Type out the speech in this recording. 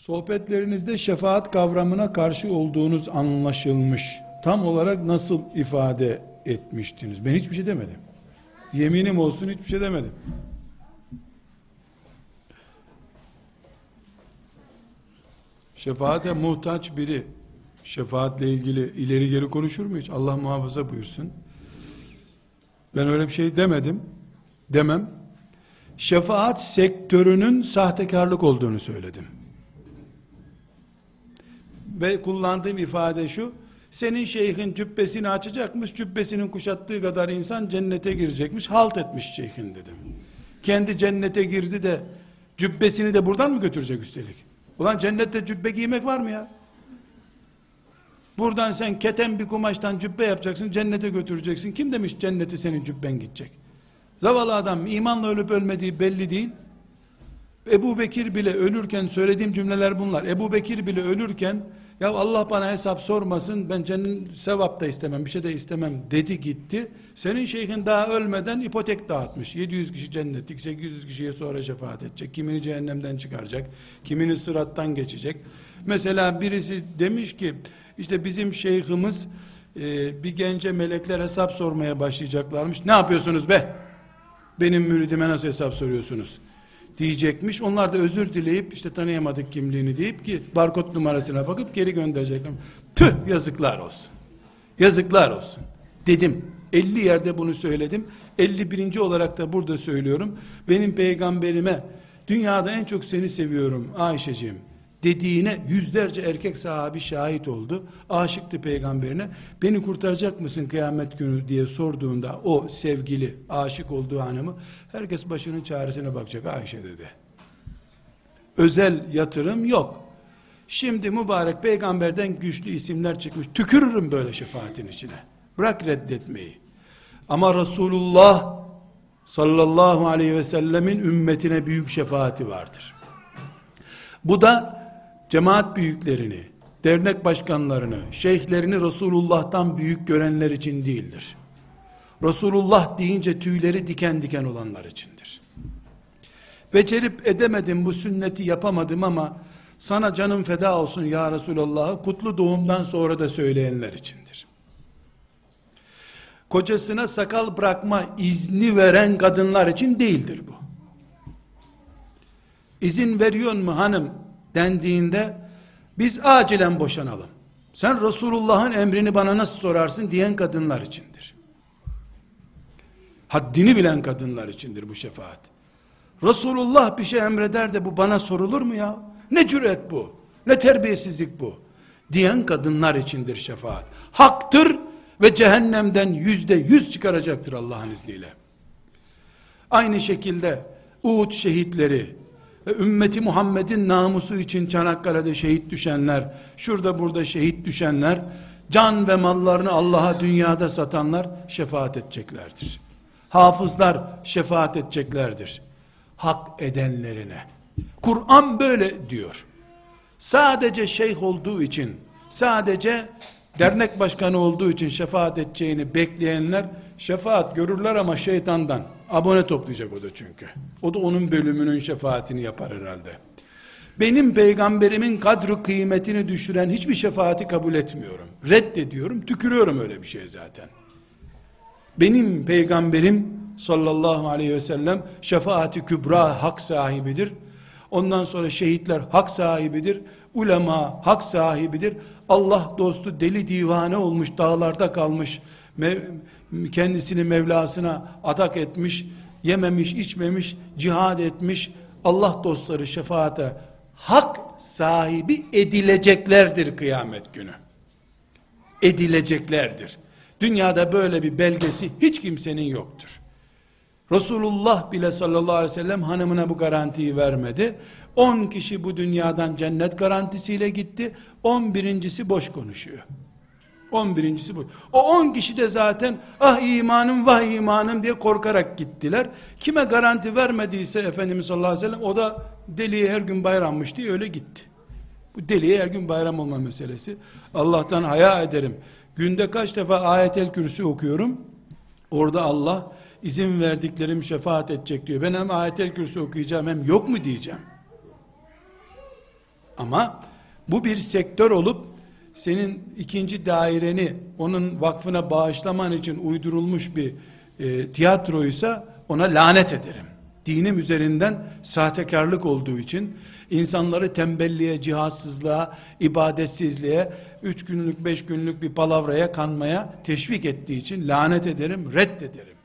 Sohbetlerinizde şefaat kavramına karşı olduğunuz anlaşılmış. Tam olarak nasıl ifade etmiştiniz? Ben hiçbir şey demedim. Yeminim olsun hiçbir şey demedim. Şefaate muhtaç biri şefaatle ilgili ileri geri konuşur mu hiç? Allah muhafaza buyursun. Ben öyle bir şey demedim. Demem. Şefaat sektörünün sahtekarlık olduğunu söyledim. Ve kullandığım ifade şu, senin şeyhin cübbesini açacakmış, cübbesinin kuşattığı kadar insan cennete girecekmiş, halt etmiş şeyhin dedim. Kendi cennete girdi de, cübbesini de buradan mı götürecek üstelik? Ulan cennette cübbe giymek var mı ya? Buradan sen keten bir kumaştan cübbe yapacaksın, cennete götüreceksin. Kim demiş cenneti senin cübben gidecek? Zavallı adam imanla ölüp ölmediği belli değil. Ebu Bekir bile ölürken söylediğim cümleler bunlar. Ebu Bekir bile ölürken ya Allah bana hesap sormasın ben cennet sevap da istemem bir şey de istemem dedi gitti. Senin şeyhin daha ölmeden ipotek dağıtmış. 700 kişi cennetlik 800 kişiye sonra şefaat edecek. Kimini cehennemden çıkaracak. Kimini sırattan geçecek. Mesela birisi demiş ki işte bizim şeyhimiz e, bir gence melekler hesap sormaya başlayacaklarmış. Ne yapıyorsunuz be? Benim müridime nasıl hesap soruyorsunuz? Diyecekmiş. Onlar da özür dileyip işte tanıyamadık kimliğini deyip ki barkod numarasına bakıp geri gönderecekler. Tüh yazıklar olsun. Yazıklar olsun. Dedim. 50 yerde bunu söyledim. 51. olarak da burada söylüyorum. Benim peygamberime dünyada en çok seni seviyorum Ayşeciğim dediğine yüzlerce erkek sahabi şahit oldu. Aşıktı peygamberine. Beni kurtaracak mısın kıyamet günü diye sorduğunda o sevgili aşık olduğu hanımı herkes başının çaresine bakacak Ayşe dedi. Özel yatırım yok. Şimdi mübarek peygamberden güçlü isimler çıkmış. Tükürürüm böyle şefaatin içine. Bırak reddetmeyi. Ama Resulullah sallallahu aleyhi ve sellemin ümmetine büyük şefaati vardır. Bu da cemaat büyüklerini, dernek başkanlarını, şeyhlerini Resulullah'tan büyük görenler için değildir. Resulullah deyince tüyleri diken diken olanlar içindir. Becerip edemedim bu sünneti yapamadım ama sana canım feda olsun ya Resulallah'ı kutlu doğumdan sonra da söyleyenler içindir. Kocasına sakal bırakma izni veren kadınlar için değildir bu. İzin veriyor mu hanım dendiğinde biz acilen boşanalım. Sen Resulullah'ın emrini bana nasıl sorarsın diyen kadınlar içindir. Haddini bilen kadınlar içindir bu şefaat. Resulullah bir şey emreder de bu bana sorulur mu ya? Ne cüret bu? Ne terbiyesizlik bu? Diyen kadınlar içindir şefaat. Haktır ve cehennemden yüzde yüz çıkaracaktır Allah'ın izniyle. Aynı şekilde Uhud şehitleri, ümmeti Muhammed'in namusu için Çanakkale'de şehit düşenler, şurada burada şehit düşenler, can ve mallarını Allah'a dünyada satanlar şefaat edeceklerdir. Hafızlar şefaat edeceklerdir. Hak edenlerine. Kur'an böyle diyor. Sadece şeyh olduğu için, sadece dernek başkanı olduğu için şefaat edeceğini bekleyenler şefaat görürler ama şeytandan. Abone toplayacak o da çünkü. O da onun bölümünün şefaatini yapar herhalde. Benim peygamberimin kadru kıymetini düşüren hiçbir şefaati kabul etmiyorum. Reddediyorum, tükürüyorum öyle bir şey zaten. Benim peygamberim sallallahu aleyhi ve sellem şefaati kübra hak sahibidir. Ondan sonra şehitler hak sahibidir. Ulema hak sahibidir. Allah dostu deli divane olmuş dağlarda kalmış kendisini Mevlasına adak etmiş, yememiş, içmemiş, cihad etmiş, Allah dostları şefaate hak sahibi edileceklerdir kıyamet günü. Edileceklerdir. Dünyada böyle bir belgesi hiç kimsenin yoktur. Resulullah bile sallallahu aleyhi ve sellem hanımına bu garantiyi vermedi. 10 kişi bu dünyadan cennet garantisiyle gitti. 11.si boş konuşuyor. 11.si bu. O 10 kişi de zaten ah imanım vah imanım diye korkarak gittiler. Kime garanti vermediyse Efendimiz sallallahu aleyhi ve sellem o da deliye her gün bayrammış diye öyle gitti. Bu deliye her gün bayram olma meselesi. Allah'tan haya ederim. Günde kaç defa ayetel kürsü okuyorum. Orada Allah izin verdiklerim şefaat edecek diyor. Ben hem ayetel kürsü okuyacağım hem yok mu diyeceğim. Ama bu bir sektör olup senin ikinci daireni onun vakfına bağışlaman için uydurulmuş bir e, tiyatroysa ona lanet ederim. Dinim üzerinden sahtekarlık olduğu için insanları tembelliğe, cihazsızlığa, ibadetsizliğe, üç günlük, beş günlük bir palavraya kanmaya teşvik ettiği için lanet ederim, reddederim.